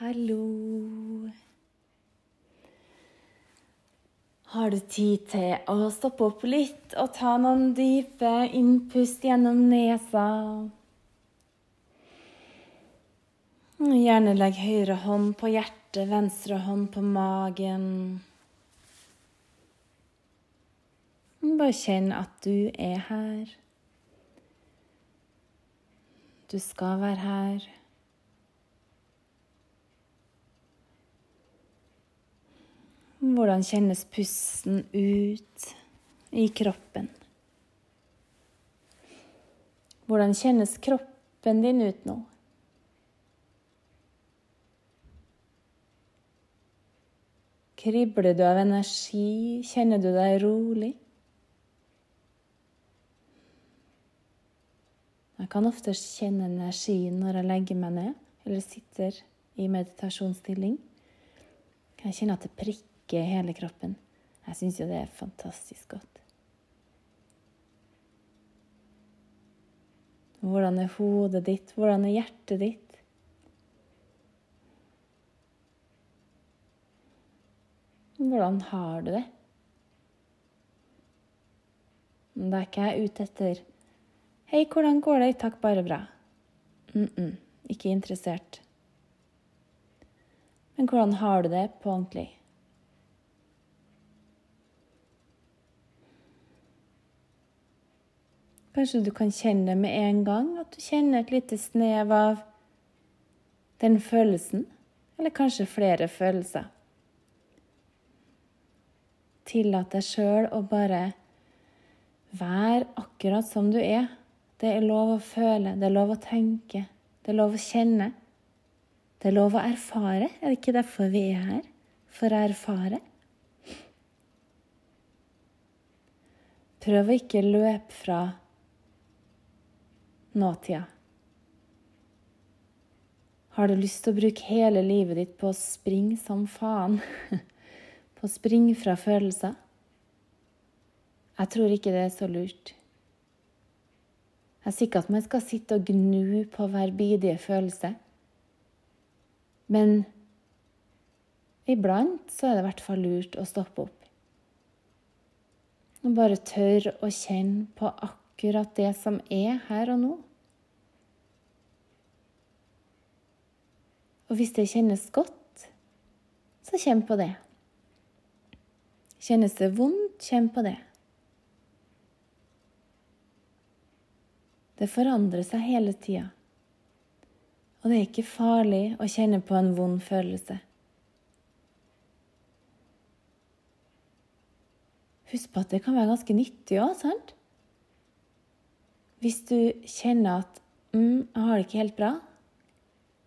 Hallo. Har du tid til å stoppe opp litt og ta noen dype innpust gjennom nesa? Gjerne legg høyre hånd på hjertet, venstre hånd på magen. Bare kjenn at du er her. Du skal være her. Hvordan kjennes pusten ut i kroppen? Hvordan kjennes kroppen din ut nå? Kribler du av energi? Kjenner du deg rolig? Jeg kan ofte kjenne energien når jeg legger meg ned eller sitter i meditasjonsstilling. Kan jeg kjenne at det prikker i hele kroppen. Jeg syns jo det er fantastisk godt. Hvordan er hodet ditt? Hvordan er hjertet ditt? Hvordan har du det? Det er ikke jeg ute etter 'Hei, hvordan går det?' 'Takk, bare bra'. Mm -mm, ikke interessert. Men hvordan har du det på ordentlig? Kanskje du kan kjenne med en gang, at du kjenner et lite snev av den følelsen, eller kanskje flere følelser. Tillat deg sjøl å bare være akkurat som du er. Det er lov å føle, det er lov å tenke, det er lov å kjenne. Det er lov å erfare. Er det ikke derfor vi er her? For å erfare. Prøv å ikke løpe fra nåtida. Har du lyst til å bruke hele livet ditt på å springe som faen? På å springe fra følelser? Jeg tror ikke det er så lurt. Jeg sier ikke at man skal sitte og gnu på hver bidige følelse. Men iblant så er det i hvert fall lurt å stoppe opp. Og bare tørre å kjenne på akkurat det som er her og nå. Og hvis det kjennes godt, så kjenn på det. Kjennes det vondt, kjenn på det. Det forandrer seg hele tida. Og det er ikke farlig å kjenne på en vond følelse. Husk på at det kan være ganske nyttig òg, sant? Hvis du kjenner at mm, 'jeg har det ikke helt bra',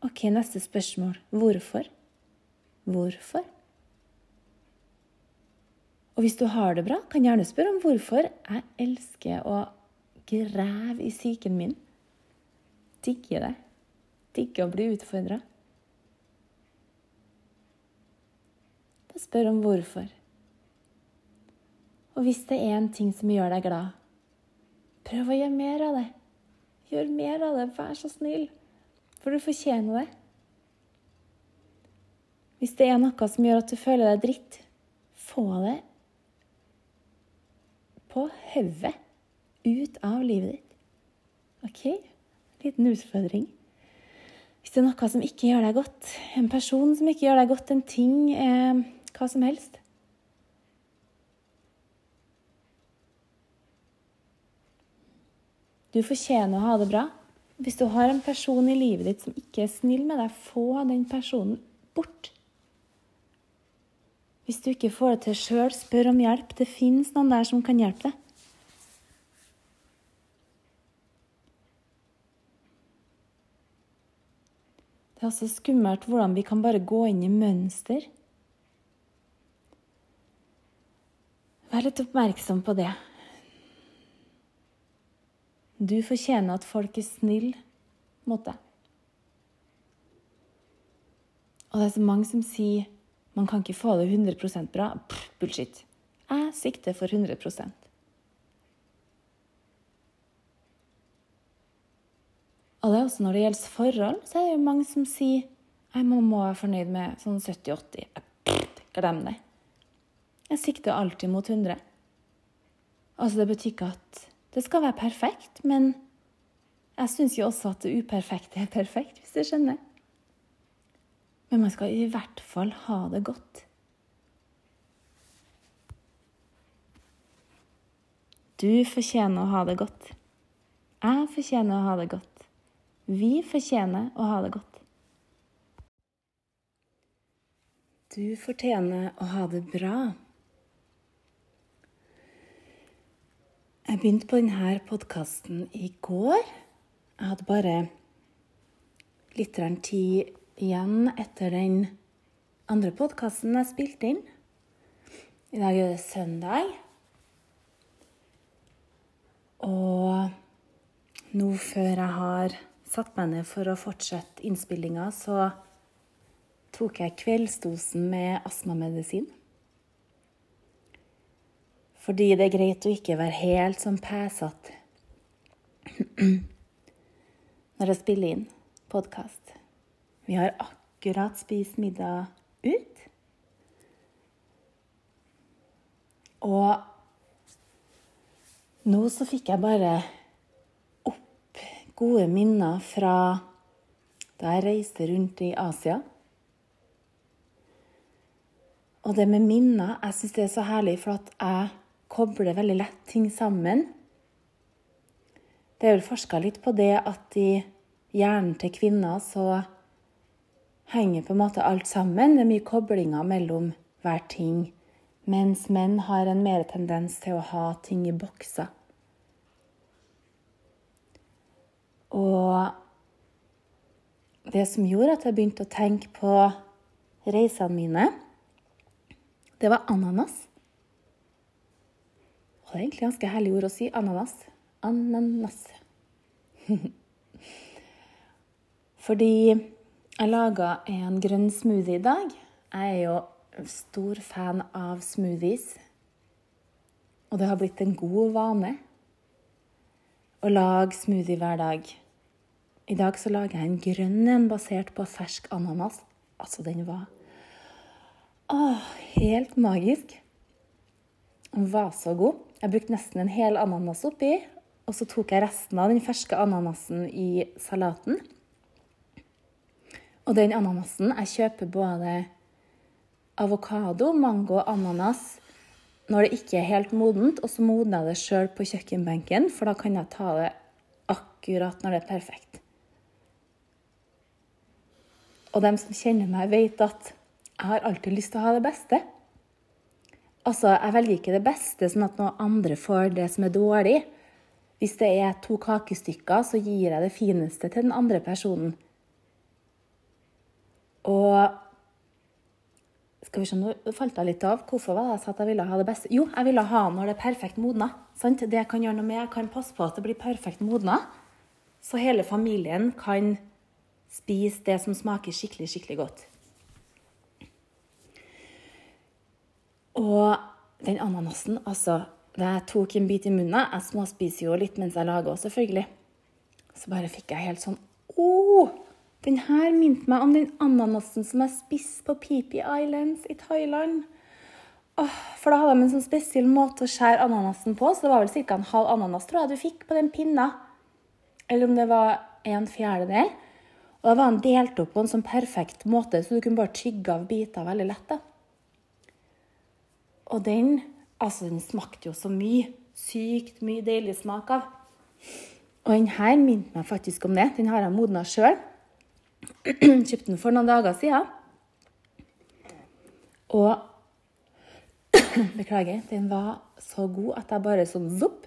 ok, neste spørsmål hvorfor? Hvorfor? Og hvis du har det bra, kan gjerne spørre om hvorfor. Jeg elsker å grave i psyken min. Digger det. Digger å bli utfordra. Da spør om hvorfor. Og hvis det er en ting som gjør deg glad, prøv å gjøre mer av det. Gjør mer av det, vær så snill. For du fortjener det. Hvis det er noe som gjør at du føler deg dritt, få det på hodet ut av livet ditt. OK? Liten utfordring. Hvis det er noe som ikke gjør deg godt, en person som ikke gjør deg godt, en ting, eh, hva som helst Du fortjener å ha det bra. Hvis du har en person i livet ditt som ikke er snill med deg, få den personen bort. Hvis du ikke får det til sjøl, spør om hjelp. Det fins noen der som kan hjelpe deg. Det er også skummelt hvordan vi kan bare gå inn i mønster. Vær litt oppmerksom på det. Du fortjener at folk er snille mot deg. Og det er så mange som sier man kan ikke få det 100% bra. Pff, bullshit. Jeg sikter for 100 Og det er også når det gjelder forhold, så er det jo mange som sier Jeg må, må være fornøyd med sånn 70-80. Glem det. Jeg sikter alltid mot 100. Altså, det betyr ikke at det skal være perfekt, men jeg syns jo også at det uperfekte er perfekt, hvis du skjønner. Men man skal i hvert fall ha det godt. Du fortjener å ha det godt. Jeg fortjener å ha det godt. Vi fortjener å ha det godt. Du fortjener å ha det bra. Jeg begynte på denne podkasten i går. Jeg hadde bare litt tid igjen etter den andre podkasten jeg spilte inn. I dag er det søndag. Og nå før jeg har satt meg ned for å fortsette innspillinga, så tok jeg kveldsdosen med astmamedisin. Fordi det er greit å ikke være helt sånn pæsete når jeg spiller inn podkast. Vi har akkurat spist middag ut. Og nå så fikk jeg bare opp gode minner fra da jeg reiste rundt i Asia. Og det med minner Jeg syns det er så herlig, for at jeg kobler veldig lett ting sammen. Det er vel forska litt på det at i hjernen til kvinner så henger på en måte alt sammen. Det er mye koblinger mellom hver ting. Mens menn har en mer tendens til å ha ting i bokser. Og det som gjorde at jeg begynte å tenke på reisene mine det var ananas. Og det er egentlig ganske herlig ord å si. Ananas. Ananas. Fordi jeg laga en grønn smoothie i dag. Jeg er jo stor fan av smoothies. Og det har blitt en god vane å lage smoothie hver dag. I dag så lager jeg en grønn en basert på fersk ananas. Altså, den var Åh, helt magisk. Den var så god. Jeg brukte nesten en hel ananas oppi. Og så tok jeg resten av den ferske ananasen i salaten. Og den ananasen Jeg kjøper både avokado, mango og ananas når det ikke er helt modent, og så modner jeg det sjøl på kjøkkenbenken, for da kan jeg ta det akkurat når det er perfekt. Og dem som kjenner meg, vet at jeg har alltid lyst til å ha det beste. Altså, jeg velger ikke det beste sånn at noen andre får det som er dårlig. Hvis det er to kakestykker, så gir jeg det fineste til den andre personen. Og Skal vi se, nå falt jeg litt av. Hvorfor var det jeg sa at jeg ville ha det beste? Jo, jeg ville ha når det er perfekt modna. Sant? Det jeg kan gjøre noe med, jeg kan passe på at det blir perfekt modna. Så hele familien kan spise det som smaker skikkelig, skikkelig godt. Og den ananasen, altså jeg tok en bit i munnen Jeg småspiser jo litt mens jeg lager òg, selvfølgelig. Så bare fikk jeg helt sånn Å! Den her minte meg om den ananasen som jeg spiste på Phi Islands i Thailand. Åh, for da hadde de en sånn spesiell måte å skjære ananasen på, så det var vel ca. en halv ananas tror jeg du fikk på den pinna. Eller om det var en fjerdedel. Og da var den delt opp på en sånn perfekt måte, så du kunne bare tygge av biter veldig lett. da. Og den altså den smakte jo så mye. Sykt mye deilig smak av. Og den her minte meg faktisk om det. Den har jeg modna sjøl. Kjøpte den for noen dager siden. Og Beklager. Den var så god at jeg bare sånn zopp,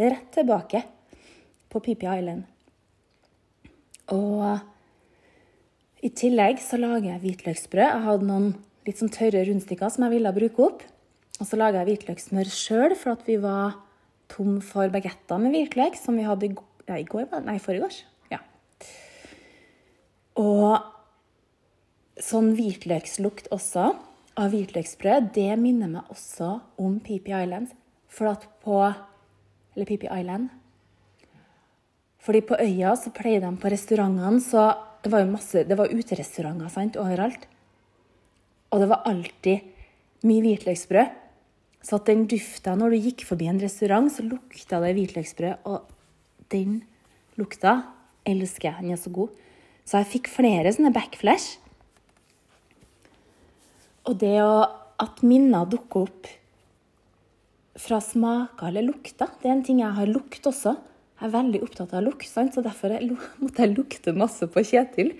rett tilbake på Pippi Island. Og i tillegg så lager jeg hvitløksbrød. Jeg hadde noen litt sånn tørre rundstykker som jeg ville bruke opp. Og så laga jeg hvitløkssmør sjøl, for at vi var tom for bagetter med hvitløk, som vi hadde i, ja, i går, nei, forrige Ja. Og sånn hvitløkslukt også av hvitløksbrød, det minner meg også om Peepy Island. For at på Eller Peepy Island. Fordi på øya så pleier de på restaurantene, så det var jo masse, det var uterestauranter sant, overalt. Og det var alltid mye hvitløksbrød. Så at den dufta når du gikk forbi en restaurant, så lukta det hvitløksbrød. Og den lukta elsker jeg. Den er så god. Så jeg fikk flere sånne backflash. Og det å, at minner dukker opp fra smaker eller lukter, det er en ting jeg har lukt også. Jeg er veldig opptatt av lukt, så derfor måtte jeg lukte masse på Kjetil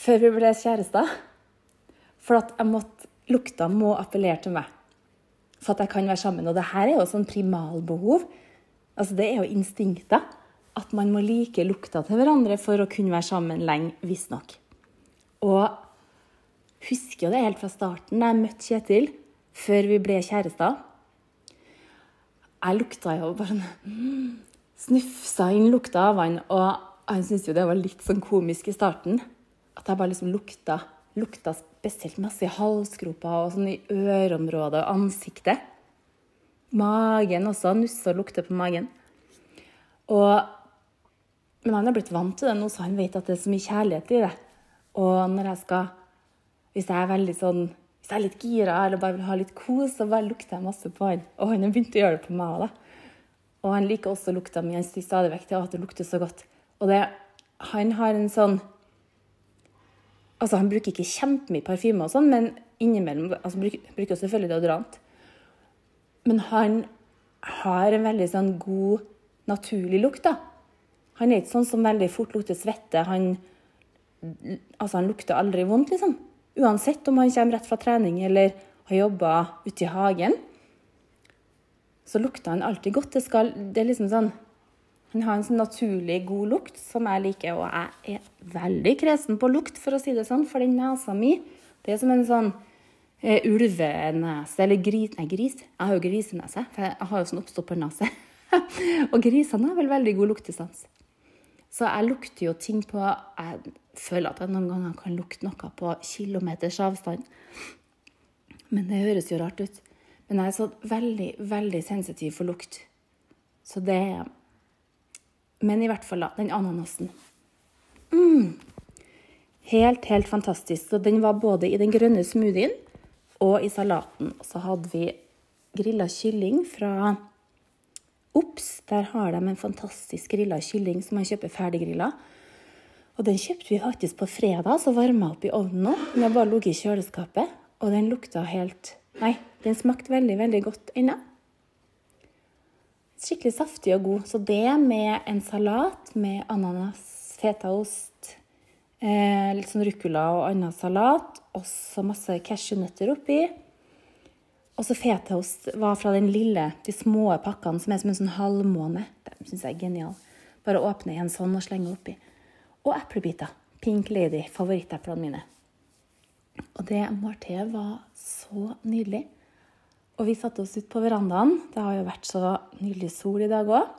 før vi ble kjærester. For at jeg måtte, lukta må appellere til meg for at jeg kan være sammen. Og det her er jo sånn primalbehov. Altså Det er jo instinkter. At man må like lukta til hverandre for å kunne være sammen lenge, visstnok. Og husker jo det helt fra starten da jeg møtte Kjetil, før vi ble kjærester. Jeg lukta jo bare sånn Snufsa inn lukta av han, og han syntes jo det var litt sånn komisk i starten. At jeg bare liksom lukta, lukta spesielt masse i halsgropa og sånn i øreområdet og ansiktet. Magen også. Nusse og lukte på magen. Og, men han har blitt vant til det nå, så han vet at det er så mye kjærlighet i det. Og når jeg skal Hvis jeg er veldig sånn hvis jeg er litt gira eller bare vil ha litt kos, så bare lukter jeg masse på han. Og han har begynt å gjøre det på meg òg, Og han liker også lukta mi. Han sier stadig vekk til at det lukter så godt. Og det, han har en sånn Altså, han bruker ikke kjempemye parfyme og sånn, men innimellom altså, bruker, bruker selvfølgelig deodorant. Men han har en veldig sånn god, naturlig lukt, da. Han er ikke sånn som veldig fort lukter svette. Han, altså, han lukter aldri vondt, liksom. Uansett om han kommer rett fra trening eller har jobba ute i hagen, så lukter han alltid godt. Det, skal, det er liksom sånn han har en sånn naturlig god lukt som jeg liker, og jeg er veldig kresen på lukt, for å si det sånn, for den nesa mi det er som en sånn eh, ulvenese, eller gris Nei, gris. Jeg har jo grisenese, for jeg har jo sånn oppstoppernese. og grisene har vel veldig god luktesans. Så jeg lukter jo ting på Jeg føler at jeg noen ganger kan lukte noe på kilometers avstand. Men det høres jo rart ut. Men jeg er så veldig, veldig sensitiv for lukt. Så det er men i hvert fall, da. Den ananasen. Mm. Helt, helt fantastisk. Så den var både i den grønne smoothien og i salaten. Og så hadde vi grilla kylling fra Ops. Der har de en fantastisk grilla kylling som man kjøper ferdiggrilla. Og den kjøpte vi faktisk på fredag, så varma opp i ovnen nå. Den har bare ligget i kjøleskapet, og den lukta helt Nei, den smakte veldig, veldig godt ennå. Skikkelig saftig og god. Så det med en salat med ananas, fetaost, eh, litt sånn ruccola og annen salat, og så masse cashewnøtter oppi. Og så fetaost var fra den lille, de små pakkene som er som en sånn halvmåne. Den syns jeg er genial. Bare åpne en sånn og slenge oppi. Og eplebiter. Pink Lady, favoritteplene mine. Og det måltidet var så nydelig. Og vi satte oss ut på verandaen. Det har jo vært så nydelig sol i dag òg.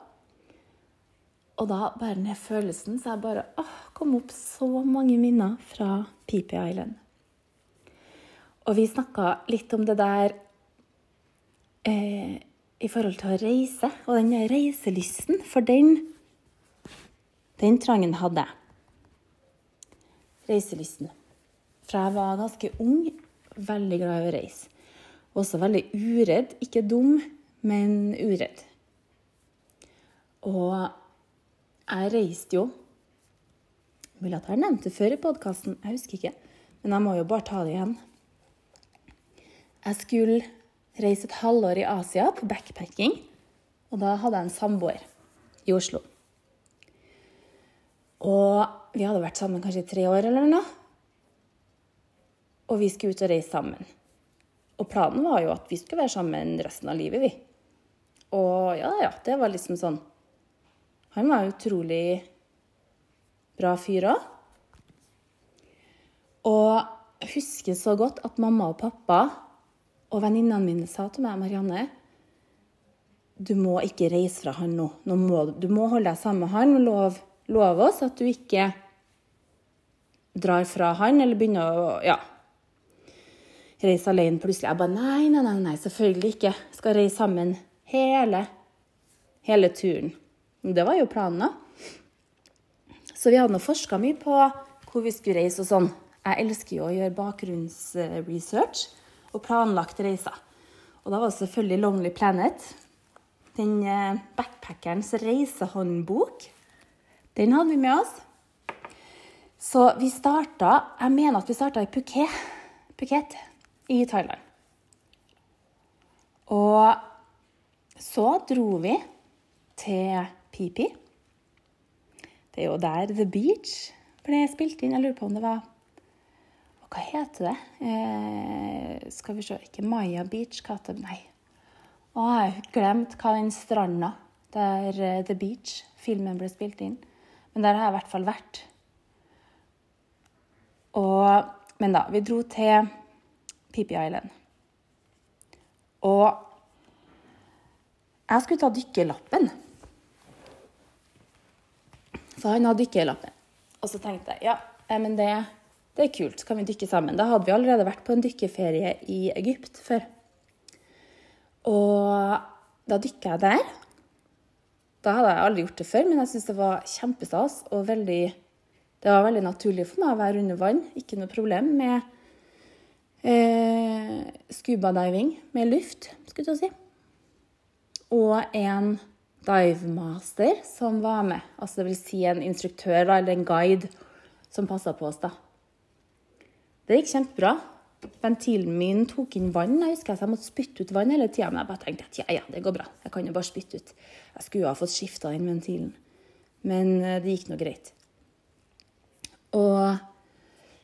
Og da bare den følelsen, så jeg bare åh, kom opp så mange minner fra Peepy Island. Og vi snakka litt om det der eh, i forhold til å reise, og den reiselysten. For den, den trangen hadde jeg. Reiselysten. Fra jeg var ganske ung, veldig glad i å reise. Også veldig uredd. Ikke dum, men uredd. Og jeg reiste jo Mulig at jeg har nevnt det før i podkasten, jeg husker ikke. Men jeg må jo bare ta det igjen. Jeg skulle reise et halvår i Asia på backpacking. Og da hadde jeg en samboer i Oslo. Og vi hadde vært sammen kanskje i tre år eller noe. Og vi skulle ut og reise sammen. Og planen var jo at vi skulle være sammen resten av livet, vi. Og ja, ja, det var liksom sånn Han var utrolig bra fyr òg. Og jeg husker så godt at mamma og pappa og venninnene mine sa til meg, Marianne du må ikke reise fra han nå. nå må, du må holde deg sammen med han og lov, lov oss at du ikke drar fra han eller begynner å Ja, reise alene plutselig. Jeg bare nei, nei, nei, nei, selvfølgelig ikke. Skal reise sammen hele, hele turen. Det var jo planen, da. Så vi hadde nå forska mye på hvor vi skulle reise og sånn. Jeg elsker jo å gjøre bakgrunnsresearch og planlagte reiser. Og da var det selvfølgelig Lonely Planet. Den eh, backpackerens reisehåndbok. Den hadde vi med oss. Så vi starta Jeg mener at vi starta i Phuket, Phuket i Thailand. Og så dro vi til Pipi. Det er jo der The Beach ble spilt inn. Jeg lurer på om det var Hva heter det? Eh, skal vi se Ikke Maya Beach? Hva heter det? Nei. Å, jeg har glemt hva den stranda der uh, The Beach-filmen ble spilt inn. Men der har jeg i hvert fall vært. Og, men da, vi dro til Pippi Island. Og jeg skulle ta dykkerlappen. Så han hadde dykkerlappen. Og så tenkte jeg ja, men det, det er kult, så kan vi dykke sammen. Da hadde vi allerede vært på en dykkerferie i Egypt før. Og da dykka jeg der. Da hadde jeg aldri gjort det før, men jeg syntes det var kjempestas. Og veldig, det var veldig naturlig for meg å være under vann. Ikke noe problem med eh, scubadiving med luft, skulle jeg si. Og en divemaster som var med. Altså det vil si en instruktør eller en guide som passa på oss, da. Det gikk kjempebra. Ventilen min tok inn vann. Jeg husker at jeg måtte spytte ut vann hele tida. Men jeg bare tenkte at ja, ja, det går bra. Jeg kan jo bare spytte ut. Jeg skulle jo ha fått skifta inn ventilen. Men eh, det gikk nå greit. Og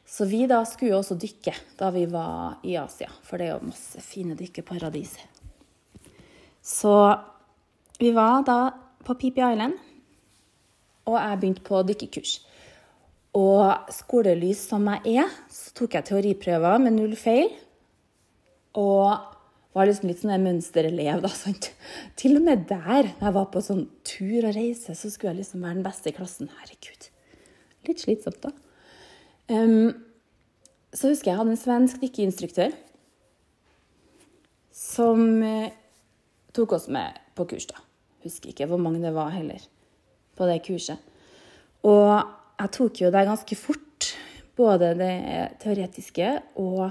så vi da skulle også dykke da vi var i Asia, for det er jo masse fine dykkeparadiser. Så vi var da på Pipi Island, og jeg begynte på dykkekurs. Og skolelys som jeg er, så tok jeg teoriprøver med null feil. Og var liksom litt sånn en mønsterelev, da. sant? Til og med der, når jeg var på sånn tur og reise, så skulle jeg liksom være den beste i klassen. Herregud. Litt slitsomt, da. Um, så husker jeg jeg hadde en svensk dykkeinstruktør som uh, tok oss med på kurs, da. Husker ikke hvor mange det var heller på det kurset. Og jeg tok jo det ganske fort, både det teoretiske og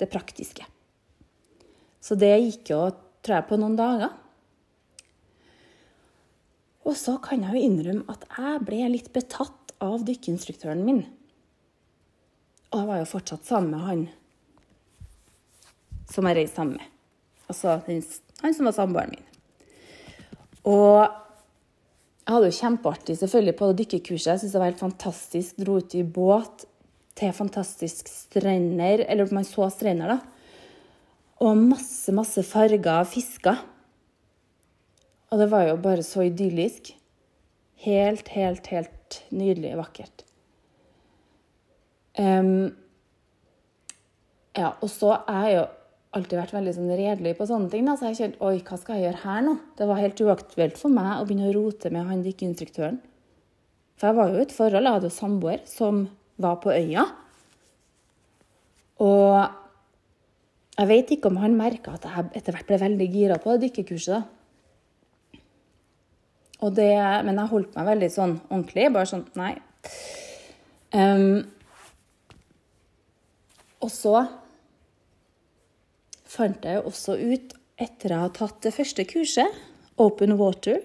det praktiske. Så det gikk jo, tror jeg, på noen dager. Og så kan jeg jo innrømme at jeg ble litt betatt av dykkeinstruktøren min. Og jeg var jo fortsatt sammen med han som jeg reiste sammen med. Altså han som var samboeren min. Og jeg hadde jo kjempeartig selvfølgelig på dykkerkurset. Jeg syntes det var helt fantastisk. Dro ut i båt til fantastiske strender. Eller man så strender, da. Og masse, masse farger fisker. Og det var jo bare så idyllisk. Helt, helt, helt nydelig vakkert. Um, ja, og så er jeg jo alltid vært veldig sånn redelig på sånne ting. Da. Så jeg kjente oi, hva skal jeg gjøre her nå? Det var helt uaktuelt for meg å begynne å rote med han dykkeinstruktøren. For jeg var jo i et forhold, jeg hadde jo samboer som var på øya. Og jeg vet ikke om han merka at jeg etter hvert ble veldig gira på det dykkekurset. da. Det, men jeg holdt meg veldig sånn ordentlig. Bare sånn Nei. Um, og så fant jeg også ut, etter å ha tatt det første kurset, Open Water,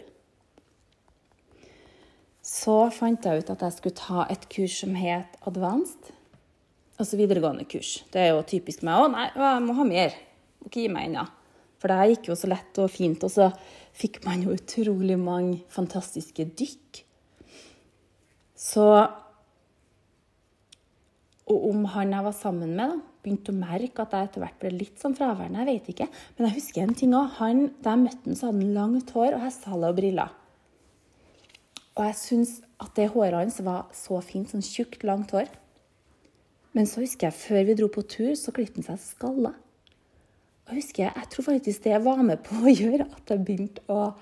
så fant jeg ut at jeg skulle ta et kurs som het Advanced. Altså videregående kurs. Det er jo typisk meg. Å nei, jeg må ha mer. Må ikke gi meg ennå. For det her gikk jo så lett og fint. Og så fikk man jo utrolig mange fantastiske dykk. Så og om han jeg var sammen med, da, begynte å merke at jeg etter hvert ble litt sånn fraværende. Jeg vet ikke. Men jeg husker en ting òg. Da jeg møtte han, så hadde han langt hår og hestehale og briller. Og jeg syns at det håret hans var så fint. Sånn tjukt, langt hår. Men så husker jeg før vi dro på tur, så klippet han seg skalla. Og jeg husker Jeg tror faktisk det jeg var med på å gjøre at jeg begynte å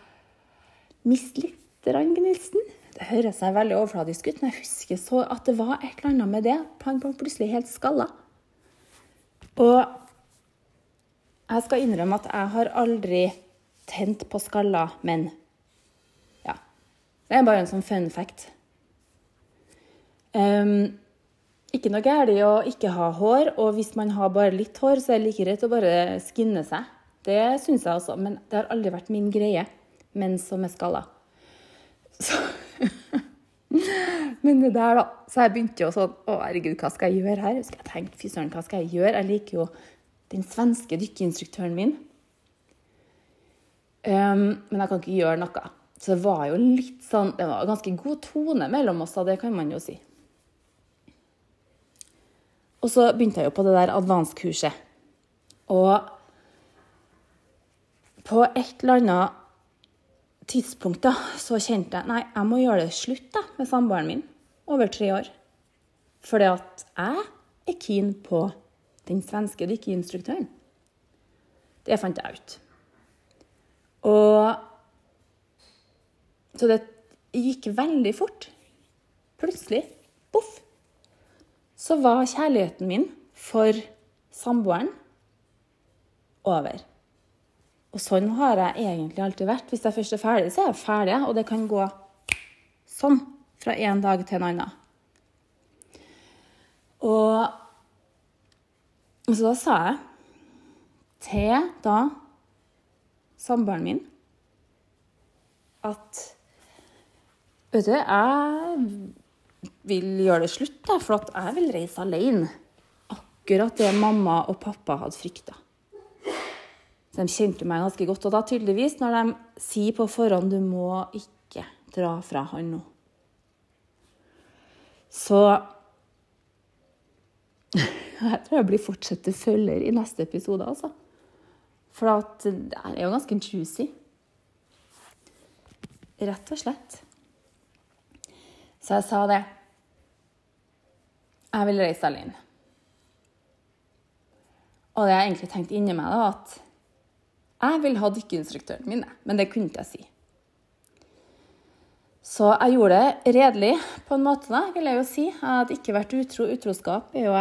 miste litt gnisten. Høres seg veldig overfladisk ut, men jeg husker så at det var et eller annet med det. Han ble plutselig helt skalla. Og jeg skal innrømme at jeg har aldri tent på skalla menn. Ja. Det er bare en sånn fun fact. Um, ikke noe galt i å ikke ha hår, og hvis man har bare litt hår, så er det like greit å bare skinne seg. Det syns jeg også, men det har aldri vært min greie, menn som er skalla. Så Men det der, da. Så jeg begynte jo sånn Å, herregud, hva skal jeg gjøre her? Så jeg tenkte, fy søren, hva skal jeg gjøre? Jeg liker jo den svenske dykkeinstruktøren min. Um, men jeg kan ikke gjøre noe. Så det var jo litt sånn Det var ganske god tone mellom oss, da, det kan man jo si. Og så begynte jeg jo på det der advanskurset. Og på et eller annet tidspunkt da, så kjente jeg nei, jeg må gjøre det slutt da, med samboeren min over tre år. At jeg er keen på den svenske dykkeinstruktøren. Det fant jeg ut. Og Så det gikk veldig fort. Plutselig, boff, så var kjærligheten min for samboeren over. Og sånn har jeg egentlig alltid vært. Hvis jeg først er ferdig, så er jeg ferdig. Og det kan gå sånn fra en dag til en annen. Og så da sa jeg til da samboeren min at Vet du, jeg vil gjøre det slutt, for jeg vil reise alene. Akkurat det mamma og pappa hadde frykta. Så de kjente meg ganske godt. Og da tydeligvis, når de sier på forhånd du må ikke dra fra han nå, så Jeg tror jeg blir fortsatt følger i neste episode, altså. For at det er jo ganske juicy. Rett og slett. Så jeg sa det. Jeg vil reise alene. Og det jeg egentlig tenkte inni meg, da, at jeg vil ha dykkeinstruktøren min, men det kunne ikke jeg si. Så jeg gjorde det redelig på en måte, da, vil jeg jo si. Jeg hadde ikke vært utro. Utroskap er jo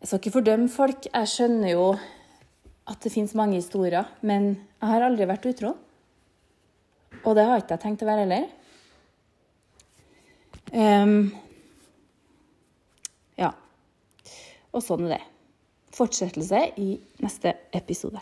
jeg skal ikke fordømme folk. Jeg skjønner jo at det fins mange historier, men jeg har aldri vært utro. Og det har ikke jeg tenkt å være heller. Um, ja. Og sånn er det. Fortsettelse i neste episode.